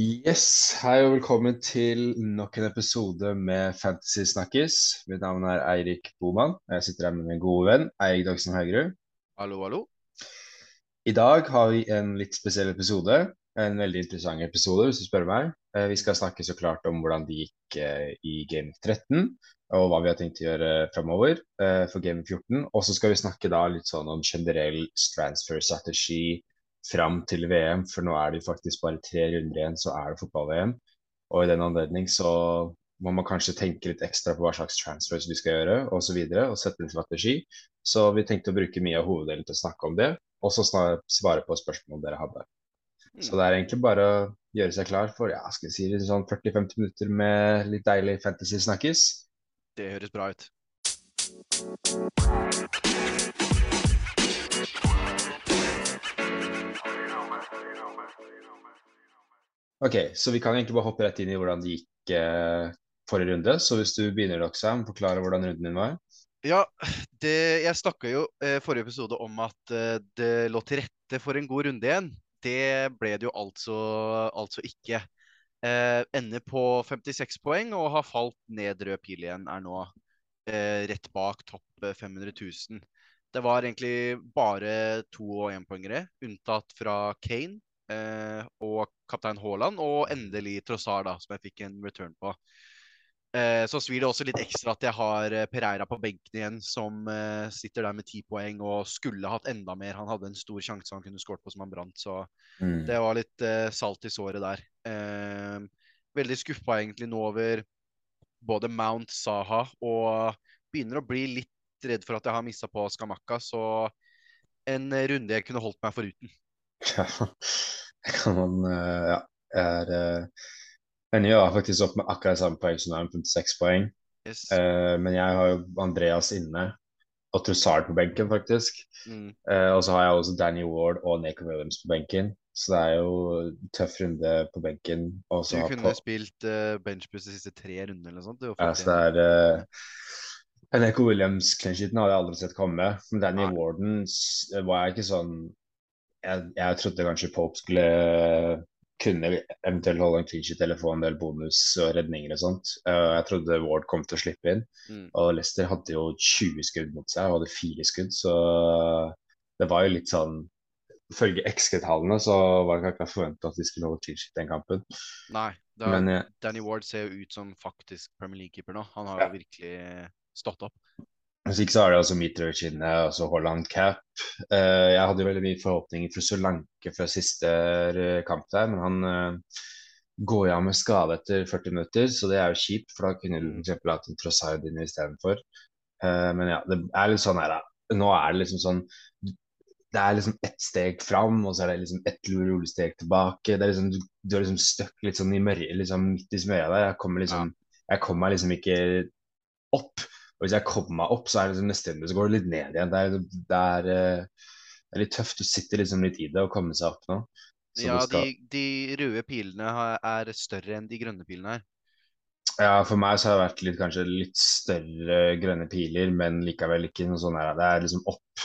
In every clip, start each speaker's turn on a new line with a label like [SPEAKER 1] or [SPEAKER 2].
[SPEAKER 1] Yes, hei og velkommen til nok en episode med Fantasy Snakkes. Mitt navn er Eirik Boman. Jeg sitter her med min gode venn Eirik Dagsen Haugerud.
[SPEAKER 2] Hallo, hallo.
[SPEAKER 1] I dag har vi en litt spesiell episode. En veldig interessant episode, hvis du spør meg. Eh, Vi skal snakke så klart om hvordan det gikk eh, i Game 13, og hva vi har tenkt å gjøre framover eh, for Game 14. Og så skal vi snakke da litt sånn om generell transfer-strategi fram til VM, for nå er det faktisk bare tre runder igjen, så er det fotball-VM. Og i den anledning så må man kanskje tenke litt ekstra på hva slags transfers vi skal gjøre, osv., og, så videre, og sette en strategi. Så vi tenkte å bruke mye av hoveddelen til å snakke om det, og så svare på spørsmål dere hadde. Så det er egentlig bare å gjøre seg klar for ja, skal vi si sånn 40-50 minutter med litt deilig fantasy snakkes.
[SPEAKER 2] Det høres bra ut.
[SPEAKER 1] Ok, så vi kan egentlig bare hoppe rett inn i hvordan det gikk eh, forrige runde. Så hvis du begynner, Roxanne, forklare hvordan runden din var.
[SPEAKER 2] Ja, det, jeg snakka jo eh, forrige episode om at eh, det lå til rette for en god runde igjen. Det ble det jo altså, altså ikke. Eh, ender på 56 poeng og har falt ned rød pil igjen. Er nå eh, rett bak topp eh, 500 000. Det var egentlig bare to- og énpoengere, unntatt fra Kane eh, og kaptein Haaland, og endelig Trossard, da, som jeg fikk en return på. Eh, så svir det også litt ekstra at jeg har eh, Pereira på benken igjen, som eh, sitter der med ti poeng og skulle hatt enda mer. Han hadde en stor sjanse han kunne skåret på som han brant, så
[SPEAKER 1] Mm.
[SPEAKER 2] det var litt eh, salt i såret der. Eh, veldig skuffa egentlig nå over både Mount Saha og begynner å bli litt redd for at jeg har missa på Skamakka, så en runde jeg kunne holdt meg foruten.
[SPEAKER 1] Ja, det kan man eh, Ja. Jeg er Denne gjør faktisk opp med akkurat samme poeng som deg, 56 poeng.
[SPEAKER 2] Yes.
[SPEAKER 1] Uh, men jeg har jo Andreas inne og Trussard på benken, faktisk.
[SPEAKER 2] Mm.
[SPEAKER 1] Uh, og så har jeg også Danny Ward og Naco Williams på benken. Så det er jo tøff runde på benken.
[SPEAKER 2] Du kunne
[SPEAKER 1] på-
[SPEAKER 2] spilt uh, benchbus de siste tre rundene eller noe sånt.
[SPEAKER 1] Ja, så det er uh, Neko Williams clean-sheeten hadde jeg aldri sett komme. Men Danny
[SPEAKER 2] Nei.
[SPEAKER 1] Warden var jeg ikke sånn jeg, jeg trodde kanskje Pope skulle kunne eventuelt holde en clean sheet eller få en del bonus og redninger og sånt. Uh, jeg trodde Ward kom til å slippe inn.
[SPEAKER 2] Mm.
[SPEAKER 1] Og Leicester hadde jo 20 skudd mot seg og hadde fire skudd, så det var jo litt sånn Ifølge XG-tallene så var det ikke forventa at de skulle holde clean sheet den kampen.
[SPEAKER 2] Nei, da,
[SPEAKER 1] Men eh,
[SPEAKER 2] Danny Ward ser jo ut som faktisk Premier League-keeper nå. Han har
[SPEAKER 1] Ja.
[SPEAKER 2] jo virkelig stått opp.
[SPEAKER 1] Hvis ikke så er det altså Mitrovic inne, og så Holland cap. Eh, jeg hadde jo veldig mye forhåpninger for Solanke fra siste eh, kamp der, men han eh, går jo av med skade etter 40 minutter, så det er jo kjipt, for da kunne du
[SPEAKER 2] Mm.
[SPEAKER 1] f.eks. hatt en Trossard inne istedenfor. Uh, men ja, det er litt sånn her, da. Nå er det liksom sånn Det er liksom ett steg fram, og så er det liksom ett rullesteg tilbake. Det er liksom, du, er liksom stuck litt sånn i mørket, liksom midt i smøret der. Jeg kommer liksom Jeg kommer meg liksom ikke opp. Og hvis jeg kommer meg opp, så er det liksom neste runde så går det litt ned igjen. Det er, det er, eh, det er litt tøft. Du sitter liksom litt i det å komme seg opp nå. Så
[SPEAKER 2] Ja,
[SPEAKER 1] skal,
[SPEAKER 2] de, de røde pilene er større enn de grønne pilene her.
[SPEAKER 1] ja, for meg så har det vært litt, kanskje litt større grønne piler, men likevel ikke noe sånn her. Det er liksom opp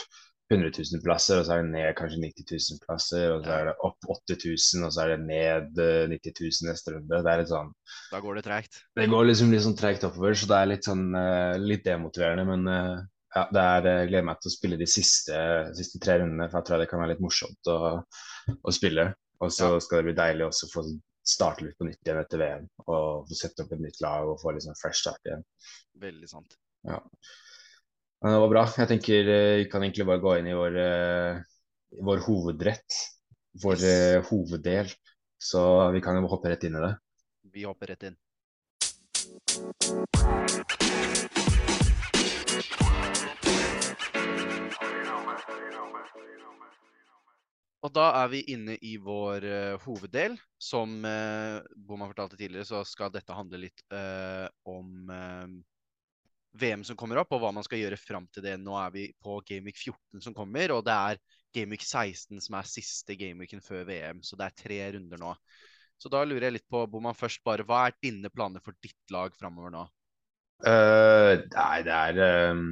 [SPEAKER 1] 100 000 plasser, og så er det ned kanskje 90 000 plasser, og så er det opp 8000, og så er det ned eh, 90 000 neste runde. Det er litt sånn
[SPEAKER 2] Da går det tregt?
[SPEAKER 1] Det går liksom litt sånn tregt oppover, så det er litt sånn eh, litt demotiverende. Men eh, ja, det er, jeg gleder meg til å spille de siste, siste tre rundene, for jeg tror det kan være litt morsomt å, å spille. Og så
[SPEAKER 2] Ja.
[SPEAKER 1] skal det bli deilig også å få starte litt på nytt igjen etter VM. Og få sette opp et nytt lag og få liksom fresh start igjen.
[SPEAKER 2] Veldig sant.
[SPEAKER 1] Men det var bra. Jeg tenker eh, vi kan egentlig bare gå inn i vår, eh, vår hovedrett. Vår eh, hoveddel. Så vi kan jo hoppe rett inn i det.
[SPEAKER 2] Vi hopper rett inn. Og da er vi inne i vår uh, hoveddel. Som uh, Boman fortalte tidligere, så skal dette handle litt uh, om VM som kommer opp, og hva man skal gjøre fram til det. Nå er vi på Gameweek 14 som kommer, og det er Gameweek 16 som er siste gameweeken før VM. Så det er tre runder nå. Så da lurer jeg litt på, Boman, først bare, hva er dine planer for ditt lag framover nå?
[SPEAKER 1] Uh, nei, det er um,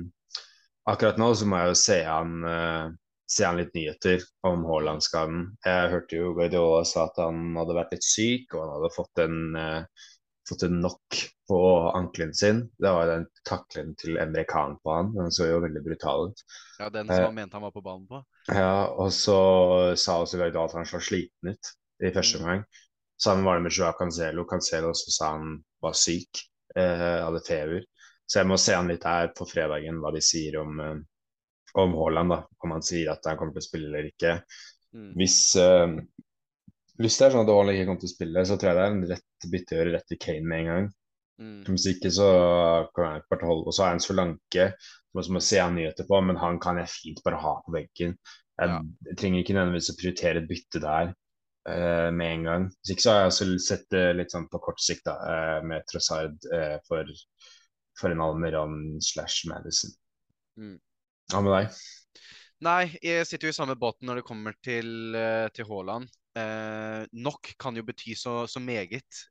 [SPEAKER 1] akkurat nå så må jeg jo se an, uh, se an litt nyheter om Haaland-skaden. Jeg hørte jo Guardiola sa at han hadde vært litt syk, og han hadde fått en, uh, fått en knock på ankelen sin. Det var den taklen til Emre Khan på han. Den så jo veldig brutal ut.
[SPEAKER 2] Ja, den som han mente han var på banen på.
[SPEAKER 1] Ja, og så sa også Guardiola at han så sliten ut i første omgang. Sammen var det med Joa Cancelo. Cancelo også sa han var syk, eh, hadde feber. Så jeg må se han litt her på fredagen, hva de sier om, eh, om Haaland. da, Om han sier at han kommer til å spille eller ikke. Mm. Hvis, eh, hvis det er sånn at Haaland ikke kommer til å spille, så tror jeg det er en rett bytte å gjøre rett til Kane med en gang. Mm. Hvis ikke så kan jeg bare holde Og så er han Solanke, som må se han nyheter på, men han kan jeg fint bare ha på benken. Jeg, ja. jeg trenger ikke nødvendigvis å prioritere et bytte der uh, med en gang. Hvis ikke så har jeg også sett det litt sånn på kort sikt da, uh, med Trossard uh, for, for en Almeron slash Madison. Mm. Hva med deg?
[SPEAKER 2] Nei, jeg sitter jo i samme båten når det kommer til, til Haaland. Nok kan jo bety så, så meget.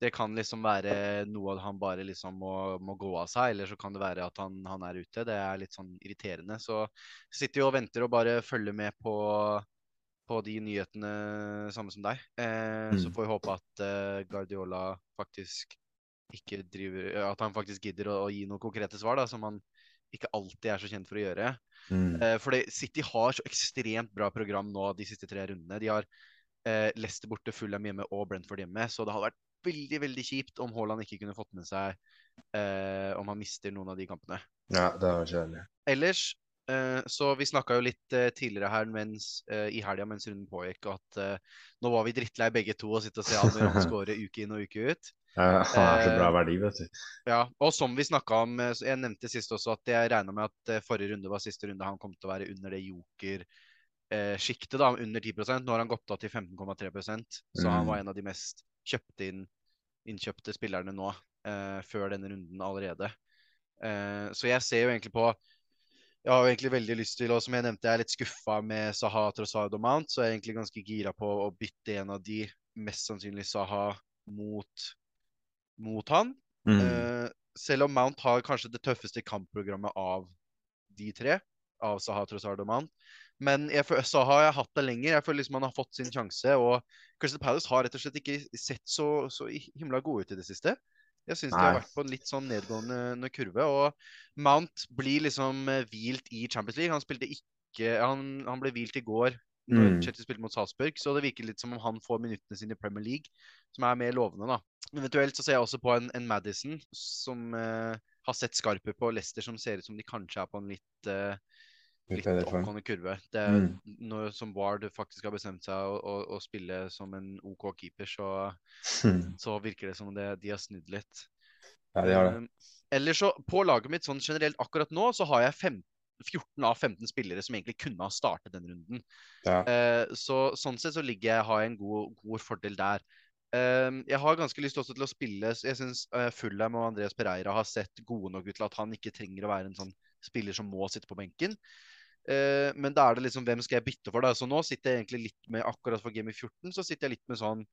[SPEAKER 2] det kan liksom være noe at han bare liksom må, må, gå av seg, eller så kan det være at han, han, er ute. Det er litt sånn irriterende. Så sitter jo og venter og bare følger med på på de nyhetene samme som deg. Eh, mm. Så får vi håpe at eh, Guardiola faktisk ikke driver At han faktisk gidder å, å, gi noen konkrete svar, da, som han ikke alltid er så kjent for å gjøre. Mm. Uh, for City har så ekstremt bra program nå de siste tre rundene. De har uh, Leicester borte, Fulham hjemme og Brentford hjemme. Så det hadde vært veldig veldig kjipt om Haaland ikke kunne fått med seg uh, om han mister noen av de kampene.
[SPEAKER 1] Ja, det var kjedelig.
[SPEAKER 2] Ellers så vi snakka jo litt tidligere her mens, i helga mens runden pågikk, at nå var vi drittlei begge to å sitte og se Almiron skåre uke inn og uke ut.
[SPEAKER 1] Ja, han er så bra verdi, vet du.
[SPEAKER 2] Ja, og som vi snakka om, jeg nevnte sist også at jeg regna med at forrige runde var siste runde han kom til å være under det joker-sjiktet, da, under 10 Nå har han gått av til 15,3% så mm. han var en av de mest kjøpte inn, innkjøpte spillerne nå, før denne runden allerede. så jeg ser jo egentlig på jeg har jo egentlig veldig lyst til, og som jeg nevnte, jeg er litt skuffa med Saha, Trossard og Mount, så jeg er egentlig ganske gira på å bytte en av de, mest sannsynlig Saha, mot, mot han. Mm. Uh, selv om Mount har kanskje det tøffeste kampprogrammet av de tre, av Saha, Trossard og Mount. Men jeg føler, Saha har hatt det lenger. Jeg føler liksom han har fått sin sjanse. Og Crystal Palace har rett og slett ikke sett så, så himla gode ut i det siste. Jeg syns de har vært på en litt sånn nedgående kurve. Og Mount blir liksom eh, hvilt i Champions League. Han spilte ikke Han, han ble hvilt i går når mm. Chelsea spilte mot Salzburg, så det virker litt som om han får minuttene sine i Premier League, som er mer lovende, da. Eventuelt så ser jeg også på en, en Madison som uh, har sett skarpe på Leicester, som ser ut som de kanskje er på en litt uh, litt oppgående kurve. Det er mm. Når som Ward faktisk har bestemt seg å, å, å spille som en OK keeper, så, mm. så, virker det som det, de har snudd litt.
[SPEAKER 1] Ja, de har det.
[SPEAKER 2] Um, ellers så, på laget mitt sånn generelt akkurat nå, så har jeg 15, 14 av 15 spillere som egentlig kunne ha startet den runden. Ja. Uh, så sånn sett så ligger jeg, har jeg en god, god fordel der. Uh, jeg har ganske lyst også til å spille Jeg syns uh, Fullheim og Andreas Pereira har sett gode nok ut til at han ikke trenger å være en sånn spiller som må sitte på benken. Uh, men da er det liksom hvem skal jeg bytte for? da? Så nå sitter jeg egentlig litt med akkurat for Game i 14 så sitter jeg litt med sånn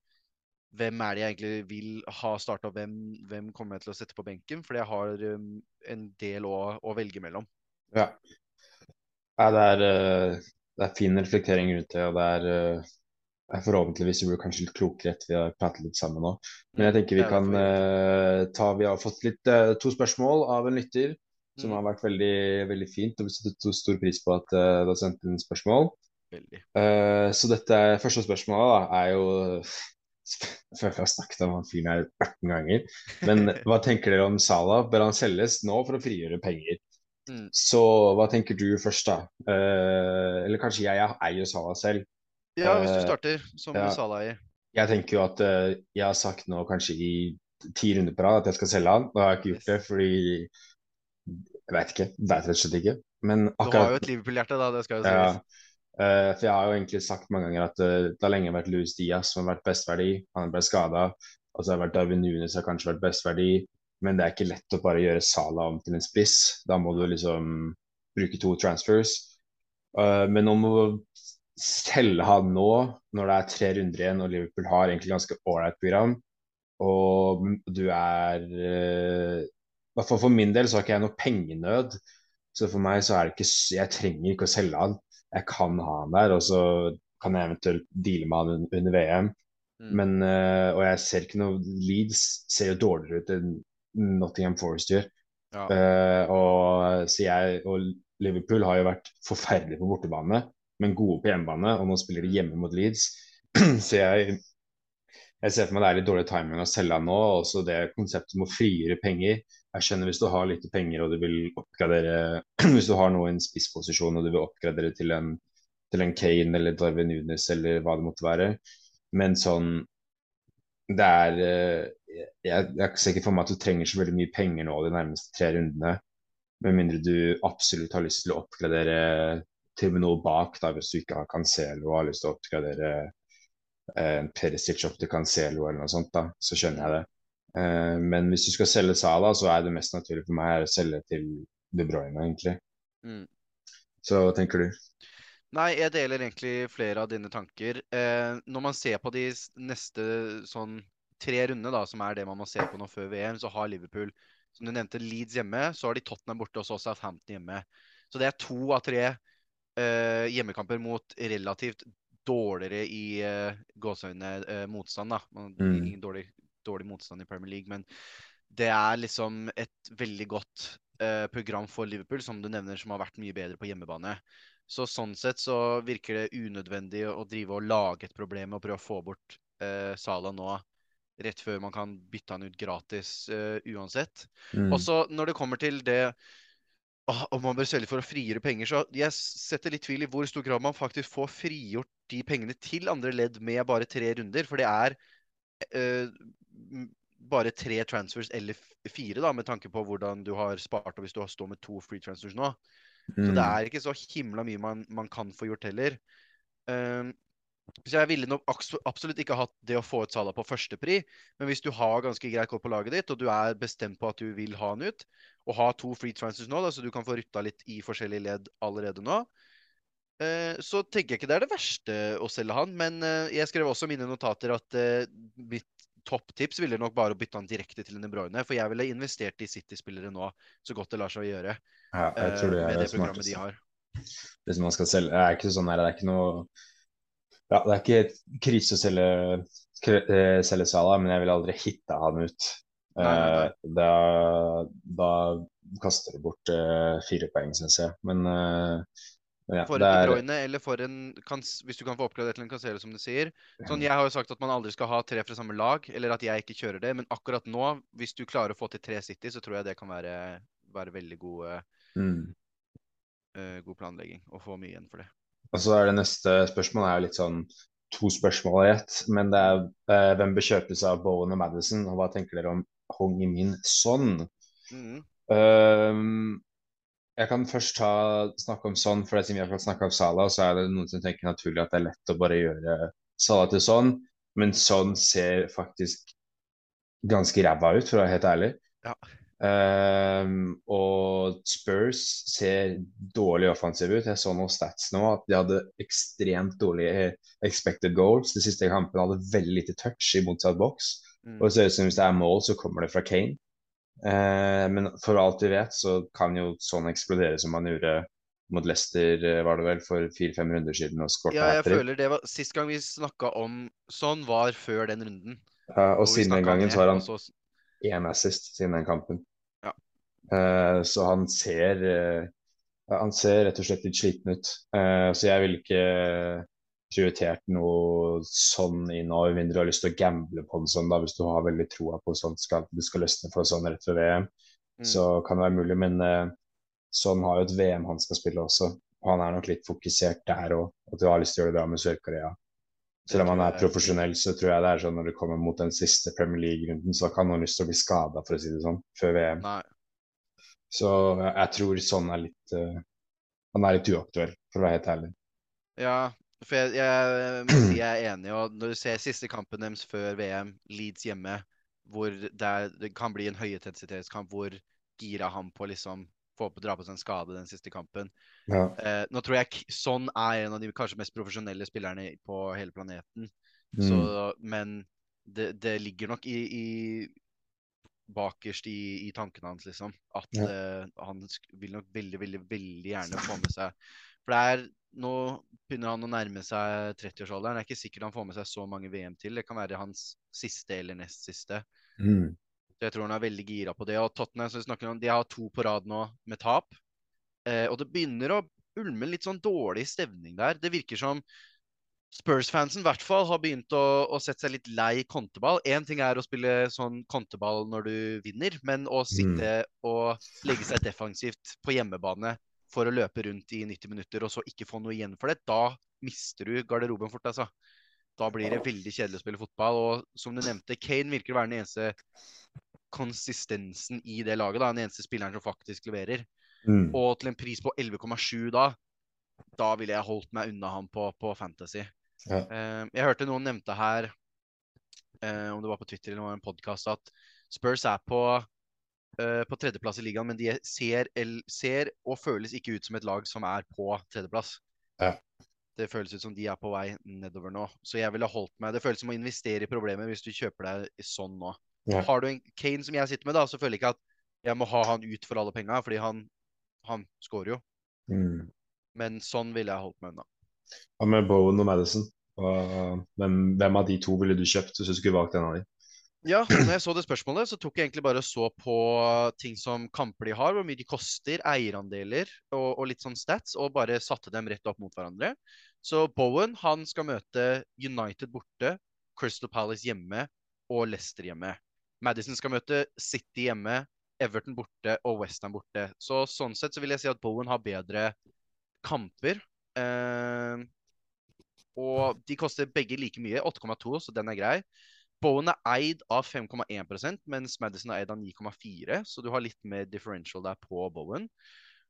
[SPEAKER 2] Hvem er det jeg egentlig vil ha starta, og hvem, hvem, kommer jeg til å sette på benken? Fordi jeg har um, en del å, å, velge mellom.
[SPEAKER 1] Ja. ja det, er, uh, det, er, fin reflektering rundt det, og det er uh, Forhåpentligvis blir vi kanskje litt klokere etter vi har pratet litt sammen nå. Men jeg tenker vi kan uh, ta Vi har fått litt, to spørsmål av en lytter som har vært veldig, veldig fint. Og vi setter stor pris på at uh, du har sendt inn spørsmål. Uh, så dette første spørsmålet da, er jo Jeg føler jeg har snakket om han fyren her 18 ganger. Men hva tenker dere om Salah? Bør han selges nå for å frigjøre penger? Mm. Så hva tenker du først, da? Uh, eller kanskje jeg, jeg eier Salah selv.
[SPEAKER 2] Ja, hvis du starter som ja. Salah-eier.
[SPEAKER 1] Jeg tenker jo at jeg har sagt nå kanskje i ti runder på rad at jeg skal selge han. Nå har jeg ikke gjort det fordi jeg vet ikke. Vet rett og slett ikke. Men akkurat
[SPEAKER 2] Du har jo et Liverpool-hjerte, da. Det skal jo sies. Ja.
[SPEAKER 1] Uh, for jeg har jo egentlig sagt mange ganger at uh, det har lenge vært Louis Diaz som har vært best verdi. Han ble skada. Og så har det vært Darwin Nunes som har kanskje vært best verdi. Men det er ikke lett å bare gjøre Sala om til en spiss. Da må du liksom bruke to transfers. Uh, men om å selge han nå, når det er tre runder igjen og Liverpool har egentlig ganske ålreit program, og du er hvert fall for min del så har ikke jeg noe pengenød. Så for meg så er det ikke Jeg trenger ikke å selge han. Jeg kan ha han der, og så kan jeg eventuelt deale med han under VM.
[SPEAKER 2] Mm.
[SPEAKER 1] Men, uh, og jeg ser ikke noe Leeds ser jo dårligere ut enn Nottingham Forest gjør.
[SPEAKER 2] Ja.
[SPEAKER 1] Uh, og, så jeg og Liverpool har jo vært forferdelige på bortebane, men gode på hjemmebane. Og nå spiller de hjemme mot Leeds. så jeg, jeg ser for meg det er litt dårlig timing å selge han nå. og Også det konseptet med å frigjøre penger. Jeg skjønner hvis du har litt penger og du vil oppgradere Hvis du har noe i en spissposisjon og du vil oppgradere til en, til en Kane eller Darwin Nunes eller hva det måtte være. Men sånn Det er eh, jeg, jeg ser ikke for meg at du trenger så veldig mye penger nå de nærmeste tre rundene. Med mindre du absolutt har lyst til å oppgradere til og med noe bak, da, hvis du ikke har Cancelo og har lyst til å oppgradere eh, Perisic opp til Cancelo eller noe sånt, da, så skjønner jeg det. Eh, men hvis du skal selge Sala, så er det mest naturlig for meg å selge til De Bruyne, egentlig.
[SPEAKER 2] Mm.
[SPEAKER 1] Så hva tenker du?
[SPEAKER 2] Nei, jeg deler egentlig flere av dine tanker. Eh, når man ser på de neste sånn tre rundene, da, som er det man må se på nå før VM, så har Liverpool, som du nevnte, Leeds hjemme. Så har de Tottenham borte, og så Southampton hjemme. Så det er to av tre uh, hjemmekamper mot relativt dårligere i uh, gåseøyne uh, motstand. da. Man,
[SPEAKER 1] Mm.
[SPEAKER 2] Ingen dårlig, dårlig motstand i Premier League, men det er liksom et veldig godt uh, program for Liverpool, som du nevner, som har vært mye bedre på hjemmebane. Så sånn sett så virker det unødvendig å drive og lage et problem og prøve å få bort uh, Salah nå, rett før man kan bytte han ut gratis uh, uansett.
[SPEAKER 1] Mm.
[SPEAKER 2] Og så når det kommer til det åh, om man bør selge for å frigjøre penger, så jeg setter litt tvil i hvor stor grad man faktisk får frigjort de pengene til andre ledd med bare tre runder. For det er uh, bare tre transfers eller fire, da, med tanke på hvordan du har spart og hvis du har stått med to free transfers nå. Så
[SPEAKER 1] Mm.
[SPEAKER 2] det er ikke så himla mye man, man kan få gjort heller. Um, så jeg ville nok absolutt ikke hatt det å få ut Salah på førstepri, men hvis du har ganske greit kort på laget ditt, og du er bestemt på at du vil ha han ut, og ha to free transfers nå, da, så du kan få rutta litt i forskjellige ledd allerede nå, eh, så tenker jeg ikke det er det verste å selge han. Men eh, jeg skrev også mine notater at eh, mitt topptips ville nok bare å bytte han direkte til De Bruyne, for jeg ville investert i City-spillere nå, så godt det lar seg gjøre,
[SPEAKER 1] Ja, jeg tror det er
[SPEAKER 2] med
[SPEAKER 1] det
[SPEAKER 2] det programmet de har.
[SPEAKER 1] Hvis man skal selge Det er ikke sånn her, det er ikke noe Ja, det er ikke et krise å selge, kre- eh, selge Salah, men jeg ville aldri hitta han ut.
[SPEAKER 2] Nei, nei, nei.
[SPEAKER 1] Eh, Da, da kaster du bort uh, fire poeng, syns jeg. Men uh, ja,
[SPEAKER 2] For en De
[SPEAKER 1] er
[SPEAKER 2] Bruyne, eller for en Hvis du kan få oppgradert til en Cancelo, som du sier. Sånn, Jeg har jo sagt at man aldri skal ha tre fra samme lag, eller at jeg ikke kjører det. Men akkurat nå, hvis du klarer å få til tre City, så tror jeg det kan være, være veldig god,
[SPEAKER 1] mm.
[SPEAKER 2] uh, god planlegging. Og få mye igjen for det.
[SPEAKER 1] Og så er det neste spørsmål er jo litt sånn to spørsmål i ett. Men det er eh, hvem bør kjøpes av Bowen og Madison, og hva tenker dere om Hong Min Son?
[SPEAKER 2] Mm.
[SPEAKER 1] Ehm, jeg kan først ta, snakke om Son, for siden vi har snakka om Salah, så er det noen som tenker naturlig at det er lett å bare gjøre Salah til Son, men Son ser faktisk ganske ræva ut, for å være helt ærlig.
[SPEAKER 2] Ja.
[SPEAKER 1] Ehm, og Spurs ser dårlig offensive ut. Jeg så noen stats nå at de hadde ekstremt dårlige expected goals. De siste kampene hadde veldig lite touch i motsatt boks.
[SPEAKER 2] Mm.
[SPEAKER 1] Og det ser ut som hvis det er mål, så kommer det fra Kane. Uh, men for alt vi vet, så kan jo sånn eksplodere som man gjorde mot Leicester, eh, var det vel, for fire-fem runder siden
[SPEAKER 2] Ja, jeg føler det var Sist gang vi snakka om sånn, var før den runden.
[SPEAKER 1] Ja, og siden den gangen så har han én assist siden den kampen.
[SPEAKER 2] Ja.
[SPEAKER 1] Uh, så han ser uh, Han ser rett og slett litt sliten ut. Uh, så jeg ville ikke prioritert noe sånn i nå, med mindre du har lyst til å gamble på en sånn, da, hvis du har veldig troa på sånn skal, du skal løsne for sånn rett før VM.
[SPEAKER 2] Mm.
[SPEAKER 1] Så kan det være mulig, men sånn har jo et VM han skal spille også. Og han er nok litt fokusert der òg, at du har lyst til å gjøre det bra med Sør-Korea. Selv om han er profesjonell, så tror jeg det er sånn når det kommer mot den siste Premier League-runden, så har ikke han noe lyst til å bli skada, for å si det sånn, før VM.
[SPEAKER 2] Nei.
[SPEAKER 1] Så jeg, tror sånn er litt uh, Han er litt uaktuell, for å være helt ærlig.
[SPEAKER 2] Ja, for jeg, jeg jeg er enig. Og når du ser siste kampen deres før VM, Leeds hjemme, hvor det, er, det kan bli en høyintensitetskamp hvor gira han på liksom få på, dra på seg en skade den siste kampen.
[SPEAKER 1] Ja.
[SPEAKER 2] Eh, nå tror jeg sånn Son er en av de kanskje mest profesjonelle spillerne på hele planeten.
[SPEAKER 1] Mm.
[SPEAKER 2] Så, men det, det ligger nok i, i bakerst i, i tankene hans, liksom. At
[SPEAKER 1] Ja.
[SPEAKER 2] eh, han vil nok veldig, veldig, veldig gjerne få med seg For det er Nå begynner han å nærme seg 30-årsalderen. Det er ikke sikkert han får med seg så mange VM til. Det kan være hans siste eller nest siste.
[SPEAKER 1] Mm.
[SPEAKER 2] Så jeg tror han er veldig gira på det. Og Tottenham som snakker om, de har to på rad nå med tap. Eh, og det begynner å ulme litt sånn dårlig stevning der. Det virker som Spurs-fansen i hvert fall har begynt å, å sette seg litt lei konteball. Én ting er å spille sånn konteball når du vinner, men å sitte og legge seg defensivt på hjemmebane for å løpe rundt i 90 minutter og så ikke få noe igjen for det, da mister du garderoben fort, altså. Da blir det veldig kjedelig å spille fotball. Og som du nevnte, Kane virker å være den eneste konsistensen i det laget. da, Den eneste spilleren som faktisk leverer.
[SPEAKER 1] Mm.
[SPEAKER 2] Og til en pris på 11,7 da, da ville jeg holdt meg unna han på, på Fantasy.
[SPEAKER 1] Ja.
[SPEAKER 2] Eh, jeg hørte noen nevnte her, eh, om det var på Twitter eller en podkast, at Spurs er på, eh, på tredjeplass i ligaen, men de ser, ser og føles ikke ut som et lag som er på tredjeplass.
[SPEAKER 1] Ja.
[SPEAKER 2] Det føles ut som de er på vei nedover nå. Så jeg ville holdt meg Det føles som å investere i problemet hvis du kjøper deg sånn nå.
[SPEAKER 1] Ja.
[SPEAKER 2] Har du en Kane som jeg sitter med, da, så føler jeg ikke at jeg må ha han ut for alle penga, fordi han, han scorer jo.
[SPEAKER 1] Mm.
[SPEAKER 2] Men sånn ville jeg holdt meg unna.
[SPEAKER 1] Hva med Bowen og Madison? Og hvem, hvem av de to ville du kjøpt hvis du skulle valgt en av de?
[SPEAKER 2] Ja, når jeg så det spørsmålet, så tok jeg egentlig bare og så på ting som kamper de har, hvor mye de koster, eierandeler og, og litt sånn stats, og bare satte dem rett opp mot hverandre. Så Bowen han skal møte United borte, Crystal Palace hjemme og Leicester hjemme. Madison skal møte City hjemme, Everton borte og Westham borte. Så sånn sett så vil jeg si at Bowen har bedre kamper. Eh, og de koster begge like mye, 8,2, så den er grei. Bowen er eid av 5,1 mens Madison er eid av 9,4 så du har litt mer differential der på Bowen.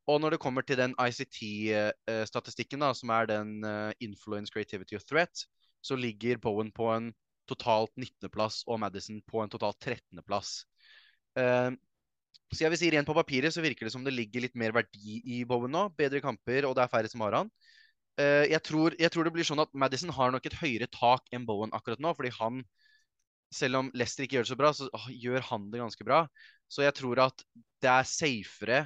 [SPEAKER 2] Og når det kommer til den ICT-statistikken, da, som er den eh, Influence, Creativity og Threat, så ligger Bowen på en totalt 19.-plass og Madison på en totalt 13.-plass. Eh, så jeg vil si rent på papiret så virker det som det ligger litt mer verdi i Bowen nå. Bedre kamper, og det er færre som har han. Eh, jeg, tror, jeg tror det blir sånn at Madison har nok et høyere tak enn Bowen akkurat nå, fordi han selv om Leicester ikke gjør det så bra, så gjør han det ganske bra. Så jeg tror at det er safere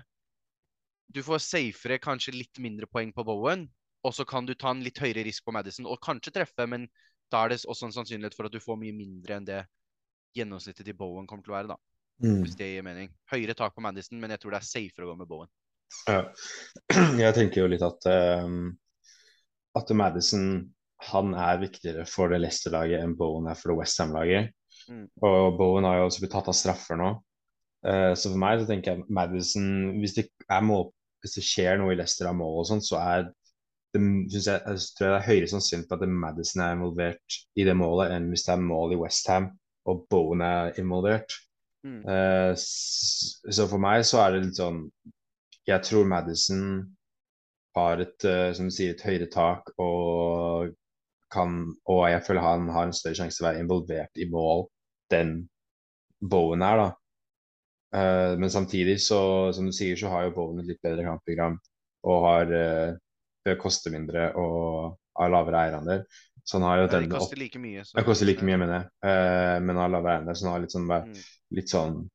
[SPEAKER 2] Du får safere kanskje litt mindre poeng på Bowen, og så kan du ta en litt høyere risk på Madison og kanskje treffe, men da er det også en sannsynlighet for at du får mye mindre enn det gjennomsnittet til Bowen kommer til å være, da.
[SPEAKER 1] Mm.
[SPEAKER 2] Hvis det gir mening. Høyere tak på Madison, men jeg tror det er safere å gå med Bowen.
[SPEAKER 1] Ja. Jeg tenker jo litt at um, at Madison han er viktigere for det Leicester-laget enn Bowen er for det Westham-laget.
[SPEAKER 2] Mm.
[SPEAKER 1] Og Bowen har jo også blitt tatt av straffer nå. Uh, så for meg så tenker jeg Madison Hvis det, er mål, hvis det skjer noe i Leicester av mål og sånn, så er det, synes jeg, jeg tror det er høyere sannsynlig for at Madison er involvert i det målet, enn hvis det er mål i Westham og Bowen er involvert.
[SPEAKER 2] Mm.
[SPEAKER 1] Uh, så for meg så er det litt sånn Jeg tror Madison har et, uh, som du sier, et høyere tak og kan Og jeg føler han har en større sjanse til å være involvert i mål enn Bowen er, da. Uh, men samtidig, så, som du sier, så har jo Bowen et litt bedre kampprogram og har Det koster mindre og har lavere eierandel. Så han har jo den opp
[SPEAKER 2] koster like mye. så-
[SPEAKER 1] det koster like mye, mener jeg. Eh, men han har lavere eiendel, så han har litt sånn,
[SPEAKER 2] Mm.
[SPEAKER 1] litt sånn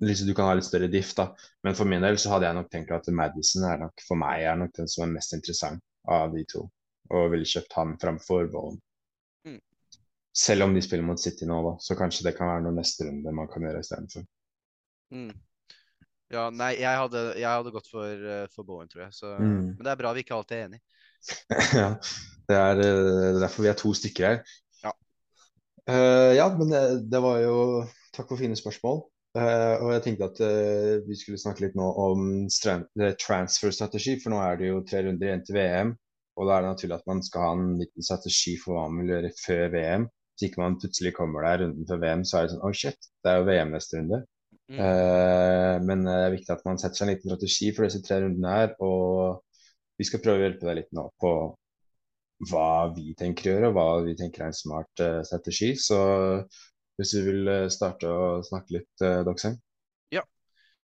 [SPEAKER 1] litt, Du kan ha litt større diff, da. Men for min del så hadde jeg nok tenkt at Madison er nok for meg er nok den som er mest interessant av de to. Og ville kjøpt han framfor Vollen.
[SPEAKER 2] Mm.
[SPEAKER 1] Selv om de spiller mot City nå, da, så kanskje det kan være noe neste runde man kan gjøre istedenfor.
[SPEAKER 2] Mm. Ja, nei, jeg hadde, jeg hadde gått for, eh, for Bowen, tror jeg. Så,
[SPEAKER 1] Mm.
[SPEAKER 2] Men det er bra vi ikke alltid er enige.
[SPEAKER 1] ja, det er eh, derfor vi er to stykker her.
[SPEAKER 2] Ja.
[SPEAKER 1] uh, ja, men det, det var jo Takk for fine spørsmål. Uh, og jeg tenkte at uh, vi skulle snakke litt nå om eh, transfer-strategi, for nå er det jo tre runder igjen til VM. Og da er det naturlig at man skal ha en liten strategi for hva man vil gjøre før VM. Hvis ikke man plutselig kommer der runden før VM, så er det sånn Oh shit, det er jo VM neste runde.
[SPEAKER 2] Mm.
[SPEAKER 1] Eh, men det er viktig at man setter seg en liten strategi for disse tre rundene her. Og vi skal prøve å hjelpe deg litt nå på hva vi tenker å gjøre, og hva vi tenker er en smart eh, strategi. Så hvis du vil eh, starte å snakke litt, uh, Doxheim.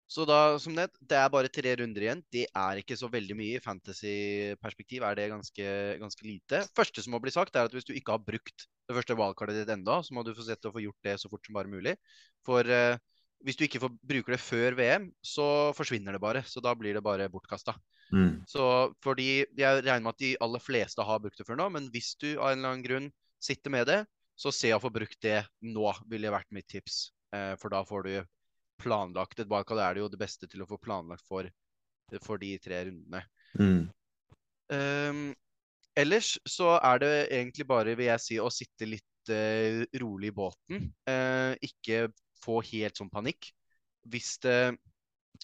[SPEAKER 2] Så da, som nevnt, det er bare tre runder igjen. Det er ikke så veldig mye. I fantasy-perspektiv er det ganske, ganske lite. Første som må bli sagt, er at hvis du ikke har brukt det første wildcardet ditt enda, så må du få sett å få gjort det så fort som bare mulig. For eh, hvis du ikke får, bruker det før VM, så forsvinner det bare. Så da blir det bare bortkasta.
[SPEAKER 1] Mm.
[SPEAKER 2] Så fordi Jeg regner med at de aller fleste har brukt det før nå, men hvis du av en eller annen grunn sitter med det, så se å få brukt det nå, ville vært mitt tips. Eh, for da får du planlagt et wildcard. er det jo det beste til å få planlagt for, for de tre rundene.
[SPEAKER 1] Mm.
[SPEAKER 2] Um, ellers så er det egentlig bare, vil jeg si, å sitte litt eh, rolig i båten. Eh, ikke få helt sånn panikk. Hvis, det,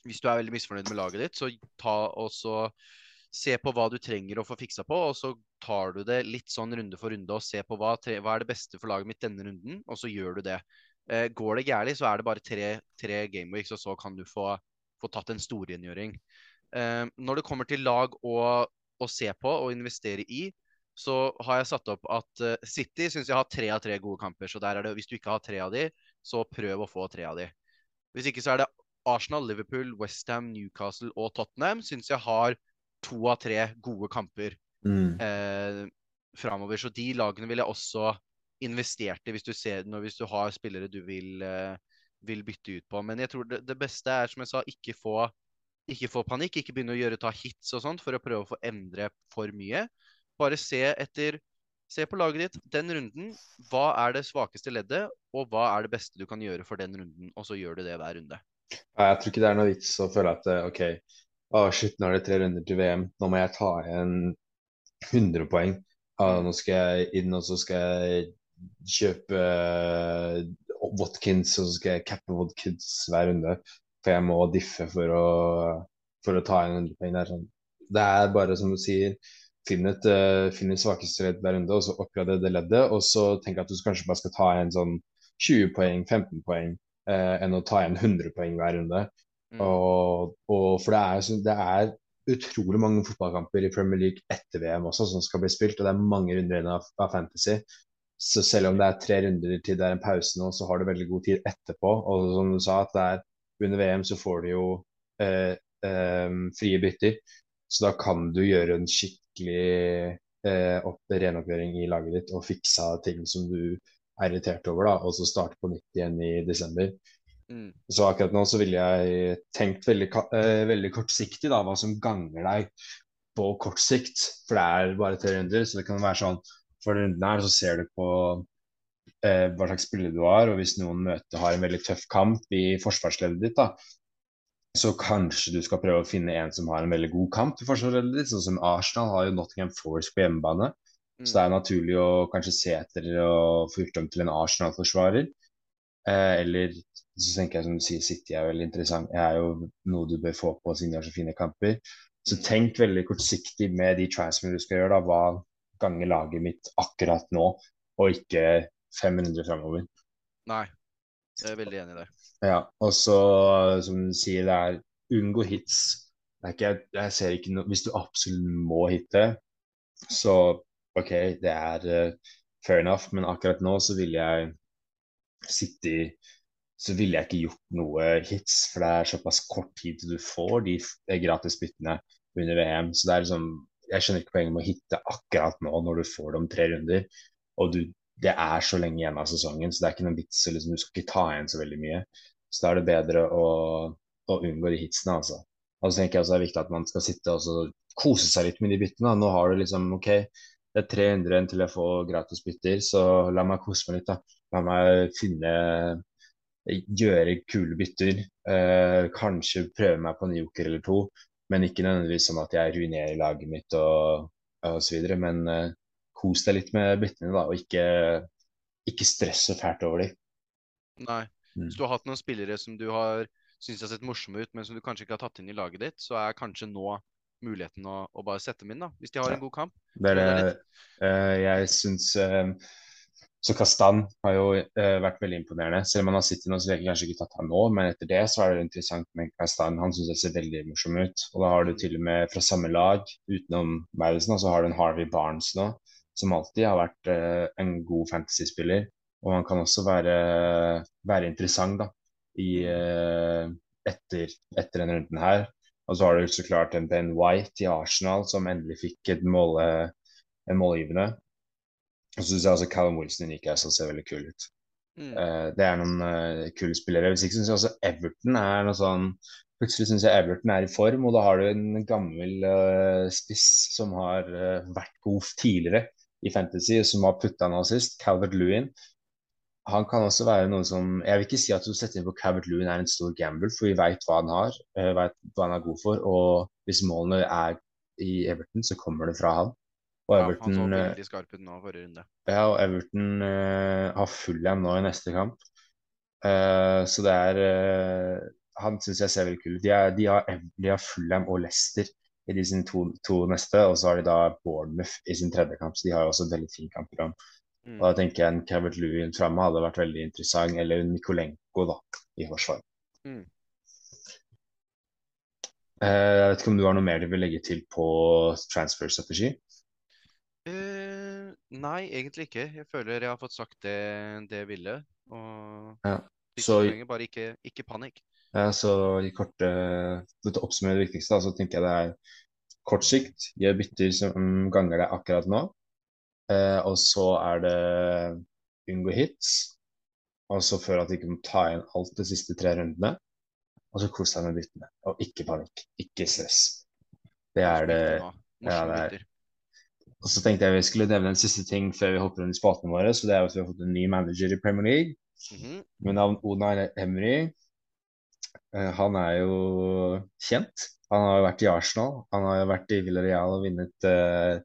[SPEAKER 2] hvis du er veldig misfornøyd med laget ditt, så ta også Se på hva du trenger å få fiksa på, og så tar du det litt sånn runde for runde og ser på hva, tre, hva er det beste for laget mitt denne runden, og så gjør du det. Eh, går det gærent, så er det bare tre, tre gameweeks, og så kan du få, få tatt en storrengjøring. Eh, når det kommer til lag å, å, se på og investere i, så har jeg satt opp at uh, City syns jeg har tre av tre gode kamper. Så der er det, hvis du ikke har tre av de, så prøv å få tre av de. Hvis ikke så er det Arsenal, Liverpool, Westham, Newcastle og Tottenham syns jeg har to av tre gode kamper
[SPEAKER 1] Mm.
[SPEAKER 2] eh, framover. Så de lagene vil jeg også investert i hvis du, ser, når, hvis du har spillere du vil, eh, vil bytte ut på. Men jeg tror det, det, beste er, som jeg sa, ikke få, ikke få panikk. Ikke begynne å gjøre ta hits og sånt for å prøve å få endre for mye. Bare se etter Se på laget ditt den runden. Hva er det svakeste leddet, og hva er det beste du kan gjøre for den runden? Og så gjør du det hver runde.
[SPEAKER 1] Jeg tror ikke det er noe vits å føle at eh, OK, å shit, nå er det tre runder til VM. Nå må jeg ta igjen 100 poeng. Ah, nå skal jeg inn, og så skal jeg kjøpe uh, Watkins, og så skal jeg cappe Watkins hver runde. For jeg må diffe for å, for å ta igjen 100 poeng. Det er, sånn. det er bare som du sier, finn et, uh, finn et svakeste ledd hver runde, og så oppgradere det leddet. Og så tenk at du kanskje bare skal ta igjen sånn 20 poeng, 15 poeng, uh, enn å ta igjen 100 poeng hver runde.
[SPEAKER 2] Mm.
[SPEAKER 1] Og, og, for det er, det er, utrolig mange fotballkamper i Premier League etter VM også som skal bli spilt, og det er mange runder igjen av, av, Fantasy. Så selv om det er tre runder til det er en pause nå, så har du veldig god tid etterpå. Og som du sa, at det er under VM så får du jo eh, eh, frie bytter. Så da kan du gjøre en skikkelig eh, opp, renoppgjøring i laget ditt og fiksa ting som du er irritert over, da, og så starte på nytt igjen i desember.
[SPEAKER 2] Mm.
[SPEAKER 1] Så akkurat nå så ville jeg tenkt veldig, uh, veldig kortsiktig da, hva som ganger deg på kort sikt. For det er bare 300, så det kan være sånn for runden her så ser du på eh, hva slags spiller du har, og hvis noen møter har en veldig tøff kamp i forsvarsleddet ditt, da, så kanskje du skal prøve å finne en som har en veldig god kamp i forsvaret ditt. Sånn som Arsenal har jo Nottingham Forest på hjemmebane. Mm. Så det er naturlig å kanskje se etter å få gjort om til en Arsenal-forsvarer. Eh, eller så tenker jeg som du sier, City er veldig interessant. Det er jo noe du bør få på siden de har så fine kamper. Så
[SPEAKER 2] Mm.
[SPEAKER 1] tenk veldig kortsiktig med de transferene du skal gjøre. da, Hva ganger laget mitt akkurat nå, og ikke 500 framover.
[SPEAKER 2] Nei, jeg er veldig enig i det.
[SPEAKER 1] Ja, og så, som du sier, det er unngå hits. Ikke, jeg ser ikke noe Hvis du absolutt må hitte, så OK, det er uh, fair enough, men akkurat nå så vil jeg sitte i så ville jeg ikke gjort noe hits, for det er såpass kort tid til du får de gratis byttene under VM. Så det er liksom Jeg skjønner ikke poenget med å hitte akkurat nå når du får det tre runder. Og du, det er så lenge igjen av sesongen, så det er ikke noen vits. Liksom, du skal ikke ta igjen så veldig mye. Så da er det bedre å, å unngå de hitsene, altså. Og så tenker jeg også det er viktig at man skal sitte og kose seg litt med de byttene. Nå har du liksom OK, det er 300 til jeg får gratis bytter, så la meg kose meg litt, da. La meg finne gjøre kule bytter. Eh, kanskje prøve meg på en joker eller to, men ikke nødvendigvis sånn at jeg ruinerer laget mitt og, og så videre. Men eh, kos deg litt med byttene, da, og ikke, ikke stresse fælt over dem.
[SPEAKER 2] Nei. Hvis du har hatt noen spillere som du har syns har sett morsomme ut, men som du kanskje ikke har tatt inn i laget ditt, så er kanskje nå muligheten å, å bare sette dem inn, da, hvis de har en god kamp.
[SPEAKER 1] Det er
[SPEAKER 2] det
[SPEAKER 1] eh, jeg syns eh, Så Kastan har jo eh, vært veldig imponerende. Selv om han har sittet nå, så vil jeg kanskje ikke tatt han nå, men etter det så er det interessant med Kastan. Han syns jeg ser veldig morsom ut. Og da har du til og med fra samme lag, utenom Madison, så har du en Harvey Barnes nå, som alltid har vært en god fantasyspiller. Og han kan også være, være interessant da, i, eh, etter, etter denne runden her. Og så har du så klart en Ben White i Arsenal som endelig fikk et måle, en målgivende. Og så syns jeg også Callum Wilson i Newcastle ser veldig kul ut.
[SPEAKER 2] Mm.
[SPEAKER 1] Uh, det er noen uh, kule spillere. Hvis ikke syns jeg også Everton er noe sånn Plutselig syns jeg Everton er i form, og da har du en gammel uh, spiss som har vært god tidligere i Fantasy, som har putta nå sist, Calvert Lewin. Han kan også være noe som Jeg vil ikke si at å sette inn på Calvert Lewin er en stor gamble, for vi veit hva han har, veit vet hva han er god for. Og hvis målene er i Everton, så kommer det fra han. Og
[SPEAKER 2] Ja, han så
[SPEAKER 1] eh,
[SPEAKER 2] veldig skarp ut nå forrige runde.
[SPEAKER 1] ja, og Everton uh, har Fulham nå i neste kamp. Uh, så det er uh, Han syns jeg ser veldig kul ut. De, de, de har Fulham og Leicester i de sine to, to neste, og så har de da Bournemouth i sin tredje kamp. Så de har også et veldig fint kampprogram.
[SPEAKER 2] Mm.
[SPEAKER 1] Og da tenker jeg en Calvert Lewin framme hadde vært veldig interessant, eller en Nikolenko da, i forsvar.
[SPEAKER 2] Mm.
[SPEAKER 1] Eh, jeg vet ikke om du har noe mer du vil legge til på transfer-strategi?
[SPEAKER 2] Uh, nei, egentlig ikke. Jeg føler jeg har fått sagt det, det jeg ville. Og
[SPEAKER 1] Ja. Så-
[SPEAKER 2] trenger bare ikke, ikke panikk.
[SPEAKER 1] Ja, så i korte, for å oppsummere det viktigste, da, så tenker jeg det er kort sikt, gjør bytter som ganger deg akkurat nå. Eh, og så er det unngå hits. Og så føl at de ikke må ta igjen alt de siste tre rundene. Og så kos deg med byttene. Og ikke panikk. Ikke stress. Det er det. Ja, det er- Og så tenkte jeg vi skulle nevne en siste ting før vi hopper inn i spaltene våre. Så det er at vi har fått en ny manager i Premier League
[SPEAKER 2] Mhm.
[SPEAKER 1] med navn Unai Emery. Eh, Han er jo kjent. Han har jo vært i Arsenal. Han har jo vært i Villarreal og vunnet uh,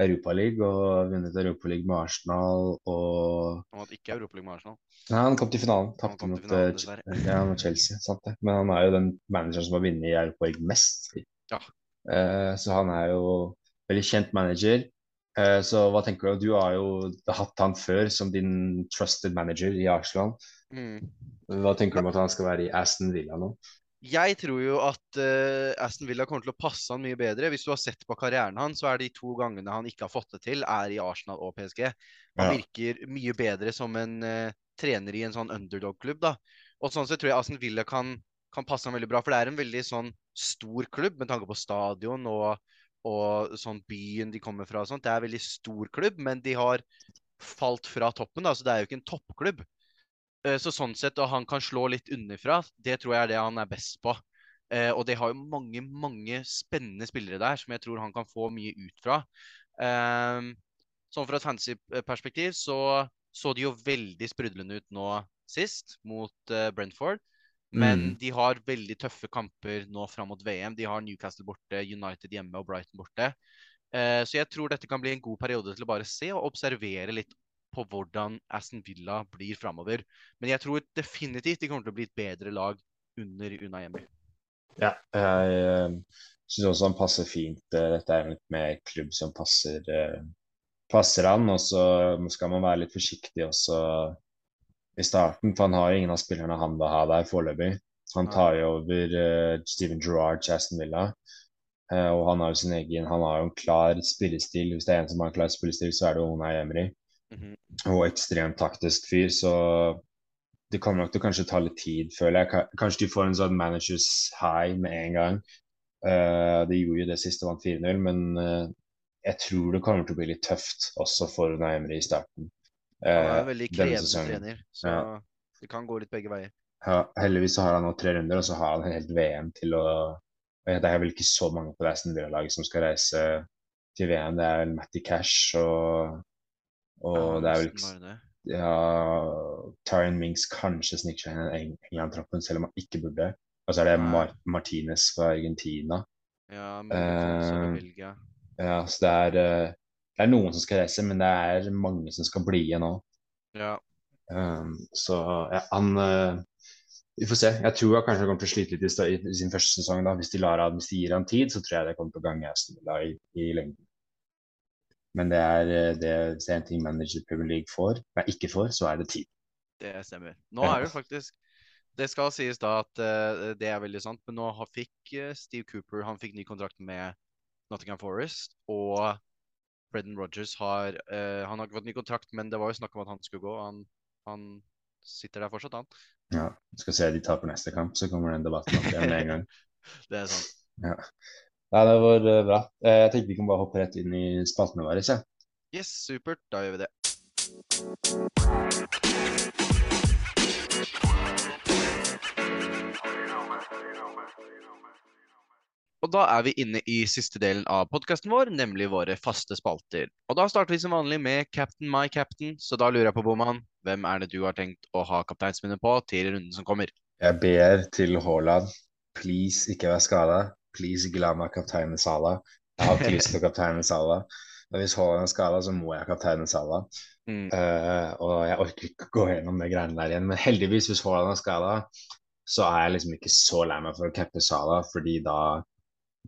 [SPEAKER 1] Europaligaen og vunnet Europaligaen med Arsenal og
[SPEAKER 2] Han vant ikke Europaligaen med Arsenal.
[SPEAKER 1] Nei, han kom til finalen. Tapte mot, eh,
[SPEAKER 2] dessverre.
[SPEAKER 1] ja, mot Chelsea. Sant det. Men han er jo den manageren som har vunnet Europaligaen mest.
[SPEAKER 2] Ja.
[SPEAKER 1] Eh, så han er jo veldig kjent manager. Eh, så hva tenker du? Du har jo hatt han før som din trusted manager i Arsenal.
[SPEAKER 2] Mm.
[SPEAKER 1] Hva tenker du om at han skal være i Aston Villa nå?
[SPEAKER 2] Jeg tror jo at uh, Aston Villa kommer til å passe han mye bedre. Hvis du har sett på karrieren hans, så er de to gangene han ikke har fått det til, er i Arsenal og PSG. Han
[SPEAKER 1] Ja.
[SPEAKER 2] virker mye bedre som en uh, trener i en sånn underdog-klubb, da. Og sånn sett tror jeg Aston Villa kan, kan passe han veldig bra, for det er en veldig sånn stor klubb med tanke på stadion og, og sånn byen de kommer fra og sånt. Det er en veldig stor klubb, men de har falt fra toppen, da, så det er jo ikke en toppklubb. Eh, Så sånn sett, og han kan slå litt underfra, det tror jeg er det han er best på. Eh, og det har jo mange, mange spennende spillere der som jeg tror han kan få mye ut fra. Eh, sånn fra et fancy-perspektiv så så de jo veldig sprudlende ut nå sist, mot eh, Brentford. Men
[SPEAKER 1] Mm.
[SPEAKER 2] de har veldig tøffe kamper nå fram mot VM. De har Newcastle borte, United hjemme og Brighton borte. Eh, så jeg tror dette kan bli en god periode til å bare se og observere litt på hvordan Aston Villa blir framover. Men jeg tror definitivt de kommer til å bli et bedre lag under Unai Emery.
[SPEAKER 1] Ja, jeg uh, syns også han passer fint. eh, dette er jo litt mer klubb som passer, eh, passer han. Og så skal man være litt forsiktig også i starten, for han har jo ingen av spillerne han vil ha der foreløpig. Han tar jo over eh, Steven Gerrard til Aston Villa. Eh, og han har jo sin egen Han har jo en klar spillestil. Hvis det er en som har en klar spillestil, så er det Unai Emery.
[SPEAKER 2] Mhm.
[SPEAKER 1] Og ekstremt taktisk fyr, så det kommer nok til å kanskje ta litt tid, føler jeg. Kanskje de får en sånn managers high med en gang. Uh, de gjorde jo det siste, vant 4-0, men uh, jeg tror det kommer til å bli litt tøft også for Neymri i starten.
[SPEAKER 2] Han er en veldig krevende trener, så
[SPEAKER 1] Ja.
[SPEAKER 2] det kan gå litt begge veier.
[SPEAKER 1] Ja, heldigvis så har han nå tre runder, og så har han helt VM til å Det er vel ikke så mange på det Aston Villa-laget som skal reise til VM. Det er vel Matty Cash og, og det er vel ja, Tyron Minks kanskje sniker seg inn i Eng- England-troppen, selv om han ikke burde. Og så er det. Mar Martinez fra Argentina.
[SPEAKER 2] Ja, uh,
[SPEAKER 1] Ja, så det er, eh, det er noen som skal reise, men det er mange som skal bli igjen nå.
[SPEAKER 2] Ja.
[SPEAKER 1] Um, så ja, han uh, Vi får se. Jeg tror han kanskje kommer til å slite litt i, i sin første sesong. da. Hvis de, lar, hvis de gir han tid, så tror jeg det kommer til å gange Aston i, i lengden. Men det er, eh, det, hvis det er en ting manager Premier League får, nei, ikke får, så er det tid.
[SPEAKER 2] Det stemmer. Nå er det faktisk Det skal sies da at uh, det er veldig sant, men nå fikk eh, Steve Cooper han fikk ny kontrakt med Nottingham Forest. Og Brendan Rodgers har uh, Han har ikke fått ny kontrakt, men det var jo snakk om at han skulle gå. Han, han sitter der fortsatt, han.
[SPEAKER 1] Ja, skal se de taper neste kamp, så kommer den debatten opp igjen med en gang.
[SPEAKER 2] Det er sant.
[SPEAKER 1] Ja. Nei, det var eh, bra. Eh, Jeg tenkte vi kan bare hoppe rett inn i spaltene våre. Så.
[SPEAKER 2] Yes, supert. Da gjør vi det. Og da er vi inne i siste delen av podkasten vår, nemlig våre faste spalter. Og da starter vi som vanlig med Captain my captain, så da lurer jeg på, Boman, hvem er det du har tenkt å ha kapteinsminnet på til runden som kommer?
[SPEAKER 1] Jeg ber til Haaland, please ikke vær skada. Please ikke la meg kapteine Sala. Jeg har ikke lyst til å kapteine Sala. Og hvis Haaland er skada, så må jeg kapteine Sala.
[SPEAKER 2] Mm.
[SPEAKER 1] Uh, og jeg orker ikke å gå gjennom de greiene der igjen. Men heldigvis, hvis Haaland er skada, så er jeg liksom ikke så lei meg for å cappe Sala, fordi da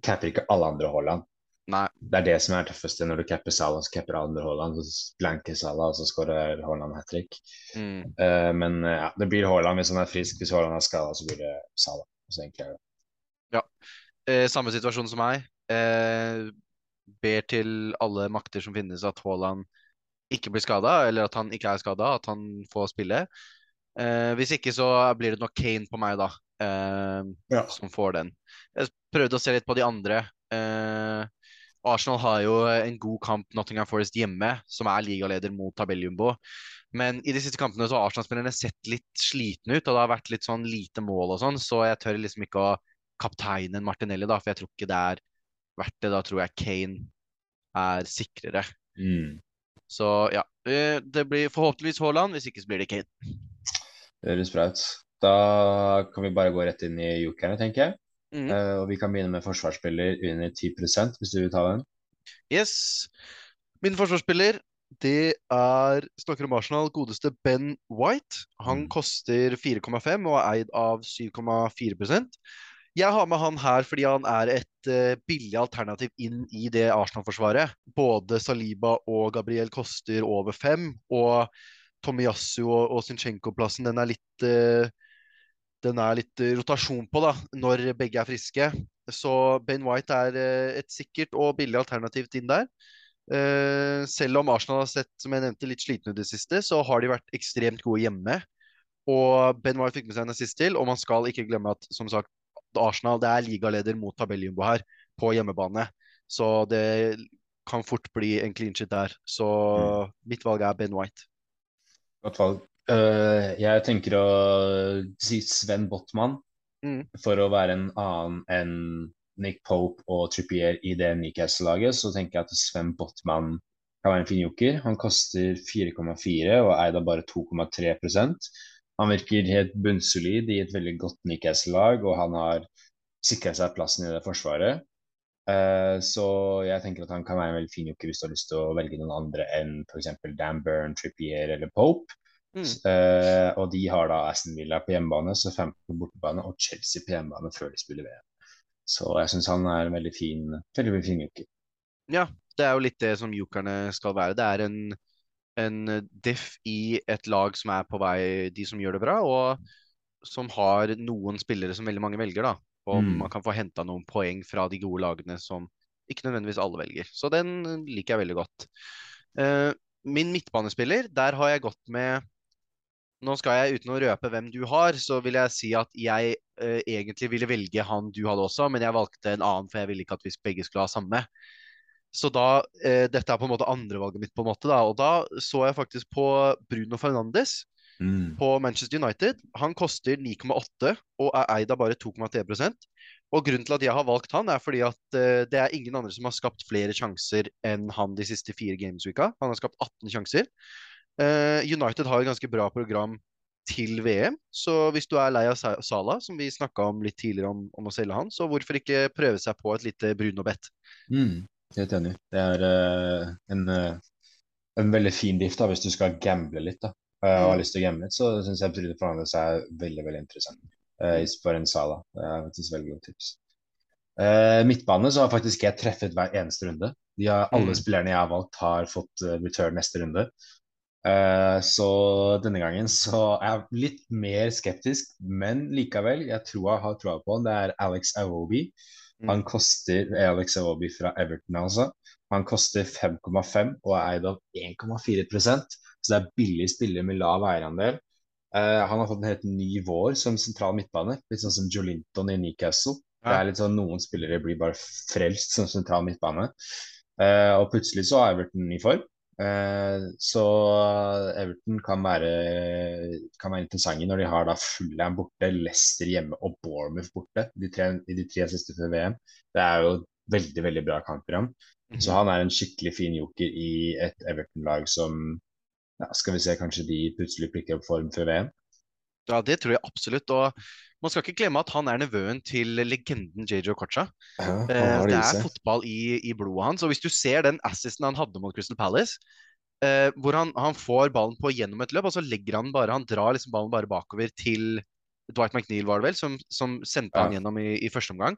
[SPEAKER 1] capper ikke alle andre Haaland.
[SPEAKER 2] Nei.
[SPEAKER 1] Det er det som er tøffest når du capper Salah, så capper andre Haaland, så blanker Salah, og så skårer Haaland hat trick.
[SPEAKER 2] Mm.
[SPEAKER 1] Uh, men ja, det blir Haaland hvis han er frisk. Hvis Haaland er skada, så blir det Salah. Så enkelt er det.
[SPEAKER 2] Ja. Eh, samme situasjon som meg. Eh, ber til alle makter som finnes at Haaland ikke blir skada, eller at han ikke er skada, at han får spille. Eh, hvis ikke så blir det nok Kane på meg, da, eh,
[SPEAKER 1] Ja.
[SPEAKER 2] som får den. Jeg prøvde å se litt på de andre. Eh, Arsenal har jo en god kamp Nottingham Forest hjemme, som er ligaleder mot tabelljumbo. Men i de siste kampene så har Arsenal-spillerne sett litt slitne ut, og det har vært litt sånn lite mål og sånn, så jeg tør liksom ikke å kapteine en Martinelli, da, for jeg tror ikke det er verdt det. Da tror jeg Kane er sikrere.
[SPEAKER 1] Mm.
[SPEAKER 2] Så ja, det blir forhåpentligvis Haaland, hvis ikke så blir det Kane.
[SPEAKER 1] Det høres bra ut. Da kan vi bare gå rett inn i jokerne, tenker jeg.
[SPEAKER 2] Mm.
[SPEAKER 1] Uh, og vi kan begynne med forsvarsspiller under 10% hvis du vil ta den.
[SPEAKER 2] Yes. Min forsvarsspiller, det er snakker om Arsenal, godeste Ben White. Han
[SPEAKER 1] Mm.
[SPEAKER 2] koster 4,5 og er eid av 7,4 Jeg har med han her fordi han er et uh, billig alternativ inn i det Arsenal-forsvaret. Både Saliba og Gabriel koster over fem, og Tomiyasu og, og Zinchenko-plassen, den er litt uh, den er litt eh, rotasjon på da, når begge er friske. Så Ben White er et sikkert og billig alternativ inn der. Selv om Arsenal har sett som jeg nevnte, litt slitne ut i det siste, så har de vært ekstremt gode hjemme. Og Ben White fikk med seg en assist til, og man skal ikke glemme at som sagt, Arsenal det er ligaleder mot tabelljumbo her på hjemmebane. Så det kan fort bli en clean shit der. Så mitt valg er Ben White.
[SPEAKER 1] Godt valg. Uh, jeg tenker å si Sven Botman
[SPEAKER 2] Mm.
[SPEAKER 1] for å være en annen enn Nick Pope og Trippier i det Newcastle-laget. Så tenker jeg at Sven Botman kan være en fin joker. Han koster 4,4 og er da bare 2,3 Han virker helt bunnsolid i et veldig godt Newcastle-lag, og han har sikra seg plassen i det forsvaret. Eh, så jeg tenker at han kan være en veldig fin joker hvis du har lyst til å velge noen andre enn f.eks. Dan Byrne, Trippier eller Pope.
[SPEAKER 2] Mm.
[SPEAKER 1] Eh, og de har da Aston Villa på hjemmebane, så 15 på bortebane og Chelsea på hjemmebane før de spiller VM. Så jeg syns han er en veldig fin, veldig, veldig fin joker.
[SPEAKER 2] Ja, det er jo litt det som jokerne skal være. Det er en, en diff i et lag som er på vei, de som gjør det bra, og som har noen spillere som veldig mange velger, da. Og
[SPEAKER 1] Mm.
[SPEAKER 2] man kan få henta noen poeng fra de gode lagene som ikke nødvendigvis alle velger. Så den liker jeg veldig godt. Uh, min midtbanespiller, der har jeg gått med Nå skal jeg, uten å røpe hvem du har, så vil jeg si at jeg uh, egentlig ville velge han du hadde også, men jeg valgte en annen, for jeg ville ikke at vi begge skulle ha samme. Så da, eh, Dette er på en måte andrevalget mitt, på en måte da, og da så jeg faktisk på Bruno Fernandes på Manchester United. Han koster 9,8 og er eid av bare 2,3 Og Grunnen til at jeg har valgt han, er fordi at eh, det er ingen andre som har skapt flere sjanser enn han de siste fire gamesweeka. Han har skapt 18 sjanser. Eh, United har et ganske bra program til VM, så hvis du er lei av Sala, som vi snakka om litt tidligere om, om å selge han, så hvorfor ikke prøve seg på et lite Bruno-bett?
[SPEAKER 1] Mm, helt enig. Det er uh, en, uh, en veldig fin diff da, hvis du skal gamble litt da, uh, og har
[SPEAKER 2] Mm.
[SPEAKER 1] lyst til å gamble litt, så syns jeg Bruno Fernandes er veldig veldig interessant. Uh, for en Sala. Det er faktisk veldig godt tips. Midtbane så har faktisk jeg treffet hver eneste runde. De har, alle
[SPEAKER 2] Mm.
[SPEAKER 1] spillerne jeg har valgt, har fått return neste runde. Så denne gangen så er jeg litt mer skeptisk, men likevel, jeg tror jeg har troa på han. Det er Alex Awobi. Han koster Alex Awobi fra Everton, altså. Han koster 5,5 og er eid av 1,4% så det er billig spiller med lav eierandel. Uh, han har fått en helt ny vår som sentral midtbane, litt sånn som Jolinton i Newcastle. Det er litt sånn Noen spillere blir bare frelst som sentral midtbane. Uh, og plutselig så er Everton i form. Eh, så Everton kan være, kan være interessante når de har da Fulham borte, Leicester hjemme og Bournemouth borte de tre, i de tre siste før VM. Det er jo veldig veldig bra kampprogram.
[SPEAKER 2] Mhm.
[SPEAKER 1] Så han er en skikkelig fin joker i et Everton-lag som ja, Skal vi se, kanskje de plutselig plikker opp form før VM?
[SPEAKER 2] Ja, det tror jeg absolutt. Og man skal ikke glemme at han er nevøen til legenden JJ Okocha.
[SPEAKER 1] Ja, han
[SPEAKER 2] Eh, det
[SPEAKER 1] det
[SPEAKER 2] er fotball i, i blodet hans. Og hvis du ser den assisten han hadde mot Crystal Palace, eh, hvor han, han får ballen på gjennom et løp, og så legger han bare Han drar liksom ballen bare bakover til Dwight McNeil, var det vel, som, som sendte
[SPEAKER 1] Ja.
[SPEAKER 2] han gjennom i, i første omgang.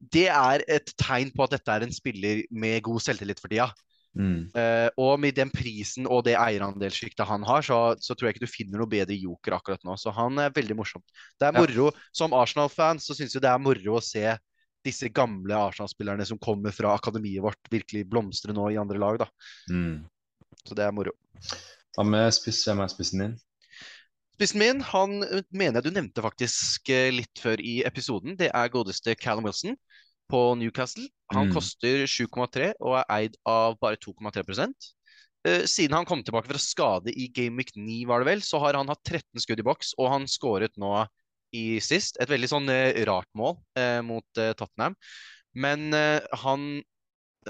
[SPEAKER 2] Det er et tegn på at dette er en spiller med god selvtillit for tida.
[SPEAKER 1] Mm.
[SPEAKER 2] Eh, og med den prisen og det eierandelssjiktet han har, så, så tror jeg ikke du finner noe bedre joker akkurat nå. Så han er veldig morsomt. Det er
[SPEAKER 1] Ja.
[SPEAKER 2] moro. Som Arsenal-fan så syns jeg det er moro å se disse gamle Arsenal-spillerne som kommer fra akademiet vårt, virkelig blomstre nå i andre lag, da.
[SPEAKER 1] Mm.
[SPEAKER 2] Så det er moro.
[SPEAKER 1] Hva med spiss? Hvem er spissen din?
[SPEAKER 2] Spissen min, han mener jeg du nevnte faktisk eh, litt før i episoden. Det er godeste Callum Wilson på Newcastle. Han
[SPEAKER 1] Mm.
[SPEAKER 2] koster 7,3 og er eid av bare 2,3 uh, Siden han kom tilbake fra skade i Game Week 9, var det vel, så har han hatt 13 skudd i boks, og han skåret nå i sist. Et veldig sånn uh, rart mål uh, mot eh, Tottenham. Men eh, han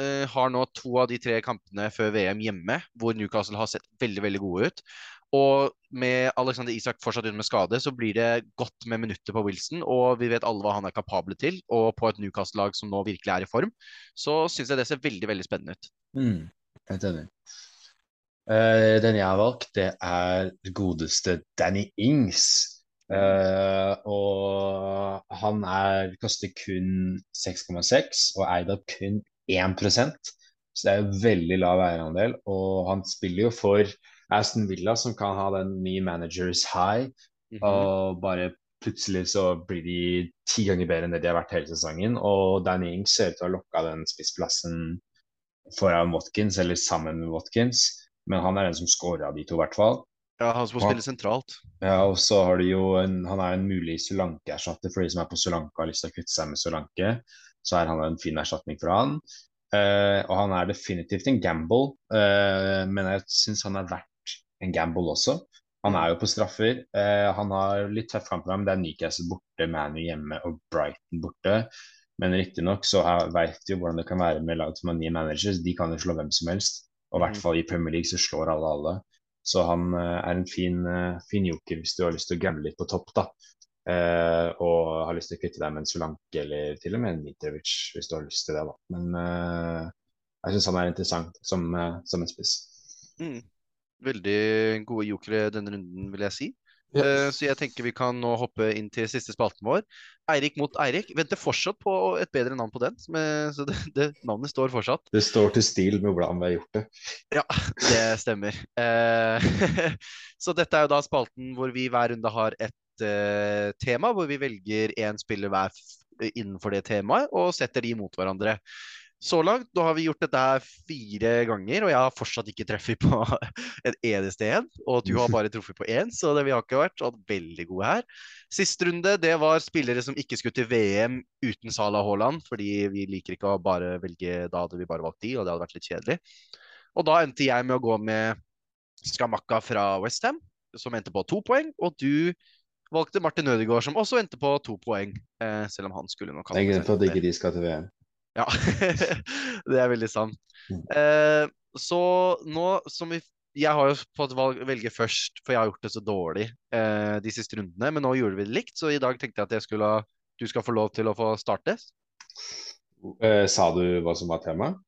[SPEAKER 2] eh, har nå to av de tre kampene før VM hjemme, hvor Newcastle har sett veldig, veldig gode ut. Og med Alexander Isak fortsatt ute med skade, så blir det godt med minutter på Wilson. Og vi vet alle hva han er kapabel til. Og på et Newcastle-lag som nå virkelig er i form, så syns jeg det ser veldig, veldig spennende ut.
[SPEAKER 1] Mm. Helt enig. Uh, den jeg har valgt, det er godeste Danny Ings. Uh, og han er, koster kun 6,6 og eid av kun 1% Så det er jo veldig lav eierandel. Og han spiller jo for Aston Villa, som kan ha den nye managers high.
[SPEAKER 2] Mhm.
[SPEAKER 1] Og bare plutselig så blir de ti ganger bedre enn det de har vært hele sesongen. Og Danny Ings ser ut til å ha lokka den spissplassen foran Watkins, eller sammen med Watkins. Men han er den som scorer av de to, i hvert fall.
[SPEAKER 2] Ja, han som
[SPEAKER 1] må
[SPEAKER 2] spiller sentralt.
[SPEAKER 1] Ja, og så har de jo en, Han er en mulig Solanke-erstatter for de som er på Solanke og har lyst til å kutte seg med Solanke. Så er han en fin erstatning for han. Uh, og han er definitivt en gamble, uh, men jeg syns han er verdt en gamble også. Han er jo på straffer. Eh, han har litt tøff kamp med ham. Det er Newcastle borte, Manu hjemme og Brighton borte. Men riktignok så veit vi jo hvordan det kan være med lag som har nye managers. De kan jo slå hvem som helst. Og i hvert
[SPEAKER 2] Mhm.
[SPEAKER 1] fall i Premier League så slår alle alle. Så han eh, er en fin, eh, fin joker hvis du har lyst til å gamble litt på topp, da. Eh, og har lyst til å kvitte deg med en Solanke eller til og med en Mitrovic, hvis du har lyst til det, da. Men eh, jeg syns han er interessant som, eh, som en spiss.
[SPEAKER 2] Mm. Veldig gode jokere denne runden, vil jeg si. Eh, så jeg tenker vi kan nå hoppe inn til siste spalten vår. Eirik mot Eirik. Venter fortsatt på et bedre navn på den, men- så det, det navnet står fortsatt.
[SPEAKER 1] Det står til stil med hvordan vi har gjort det.
[SPEAKER 2] Ja, det stemmer. Eh, så dette er jo da spalten hvor vi hver runde har et uh, tema, hvor vi velger én spiller hver innenfor det temaet, og setter de mot hverandre. Så langt nå har vi gjort dette her fire ganger, og jeg har fortsatt ikke treffet på en eneste en. Og du har bare truffet på én, så det, vi har ikke vært sånn veldig gode her. Sist runde det var spillere som ikke skulle til VM uten Salah Haaland, fordi vi liker ikke å bare velge Da hadde vi bare valgt de, og det hadde vært litt kjedelig. Og da endte jeg med å gå med Skamakka fra Westham, som endte på to poeng. Og du valgte Martin Ødegaard, som også endte på to poeng. Eh, selv om han skulle nok
[SPEAKER 1] Det er grunnen for at ikke de skal til VM.
[SPEAKER 2] Ja, det er veldig sant.
[SPEAKER 1] Mm.
[SPEAKER 2] Eh, så nå som vi Jeg har jo fått valg, velge først, for jeg har gjort det så dårlig eh, de siste rundene. Men nå gjorde vi det likt, så i dag tenkte jeg at jeg skulle du skal få lov til å få starte.
[SPEAKER 1] Eh, sa du hva som var temaet?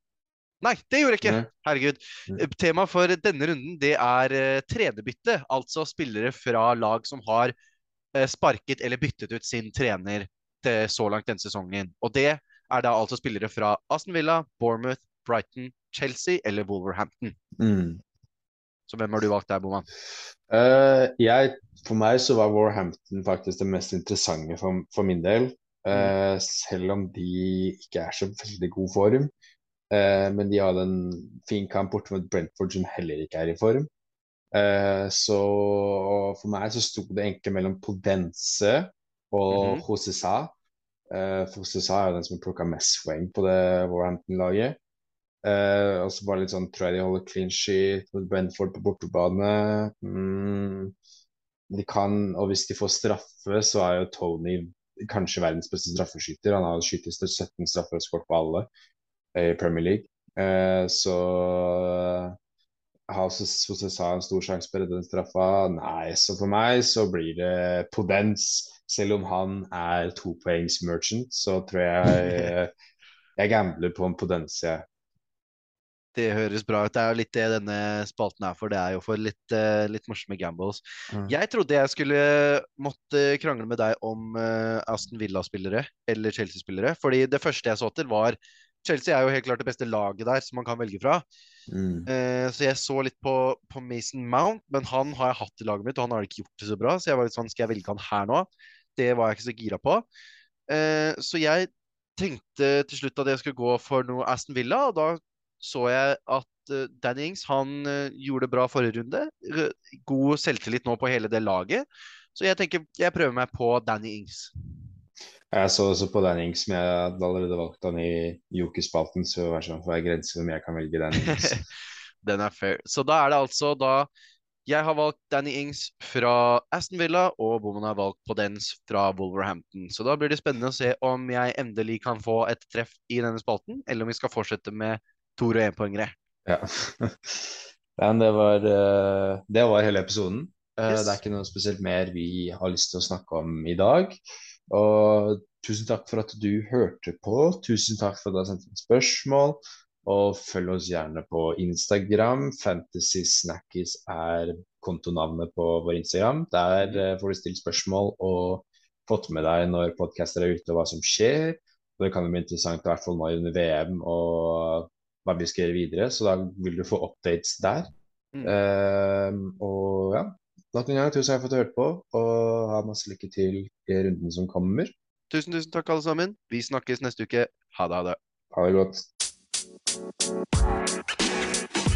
[SPEAKER 2] Nei, det gjorde jeg ikke.
[SPEAKER 1] Nei.
[SPEAKER 2] Herregud.
[SPEAKER 1] Nei.
[SPEAKER 2] Eh, Tema for denne runden det er eh, trenerbytte. Altså spillere fra lag som har eh, sparket eller byttet ut sin trener til så langt denne sesongen. Og det er da altså spillere fra Aston Villa, Bournemouth, Brighton, Chelsea eller Wolverhampton.
[SPEAKER 1] Mm.
[SPEAKER 2] Så hvem har du valgt der, Boman?
[SPEAKER 1] Uh, jeg, for meg så var Warhampton faktisk det mest interessante for, for min del. Eh, selv om de ikke er så veldig god form. Uh, men de hadde en fin kamp borte mot Brentford som heller ikke er i form. Så for meg så sto det egentlig mellom Podense og
[SPEAKER 2] Mhm.
[SPEAKER 1] Josesa. Eh, for Josesa er jo den som har plukka mest poeng på det Warhampton-laget. Uh, og så bare litt sånn Tror jeg de holder clean sheet mot Brentford på bortebane. Mm, de kan, og hvis de får straffe, så er jo Tony kanskje verdens beste straffeskytter. Han har skutt 17 straffer og skåret på alle i Premier League. Uh, så har Sosa en stor sjanse på å redde den straffa? Nei, så for meg så blir det Podens. Selv om han er topoengs merchant, så tror jeg jeg gambler på en Podens, jeg.
[SPEAKER 2] Det høres bra ut. Det er jo litt det denne spalten er for. Det er jo for litt, uh, litt morsomme gambles. Mm. Jeg trodde jeg skulle måtte krangle med deg om uh, Aston Villa-spillere eller Chelsea-spillere. Fordi det første jeg så til, var Chelsea er jo helt klart det beste laget der som man kan velge fra. Mm. Uh, så jeg så litt på, på, Mason Mount, men han har jeg hatt i laget mitt, og han har ikke gjort det så bra. Så jeg var litt sånn, skal jeg velge han her nå? Det var jeg ikke så gira på. så jeg tenkte til slutt at jeg skulle gå for noe Aston Villa, og da så jeg at uh, Danny Ings han uh, gjorde det bra forrige runde. God selvtillit nå på hele det laget. Så jeg tenker jeg prøver meg på Danny Ings.
[SPEAKER 1] Jeg så også på Danny Ings, men jeg hadde allerede valgt han i jokerspalten, så vær så det sånn for grenser for om jeg kan velge Danny Ings.
[SPEAKER 2] Den er fair. Så da er det altså da jeg har valgt Danny Ings fra Aston Villa, og Boman har valgt Podence fra Wolverhampton. Så da blir det spennende å se om jeg endelig kan få et treff i denne spalten, eller om vi skal fortsette med to og énpoengere.
[SPEAKER 1] Ja. Men det var, eh, det var hele episoden. Eh, yes. Det er ikke noe spesielt mer vi har lyst til å snakke om i dag. Og tusen takk for at du hørte på. Tusen takk for at du har sendt inn spørsmål. Og følg oss gjerne på Instagram. Fantasy Snackies er kontonavnet på vår Instagram. Der eh, får du stilt spørsmål og fått med deg når podcaster er ute og hva som skjer. Og det kan jo bli interessant i hvert fall nå under VM og hva vi skal gjøre videre. Så da vil du få updates der. Mm. Uh, og ja, nok en gang tusen takk for at du hørte på, og ha masse lykke til i runden som kommer.
[SPEAKER 2] Tusen, tusen takk, alle sammen. Vi snakkes neste uke. Ha det, ha det.
[SPEAKER 1] Ha det godt. C'est un peu comme ça.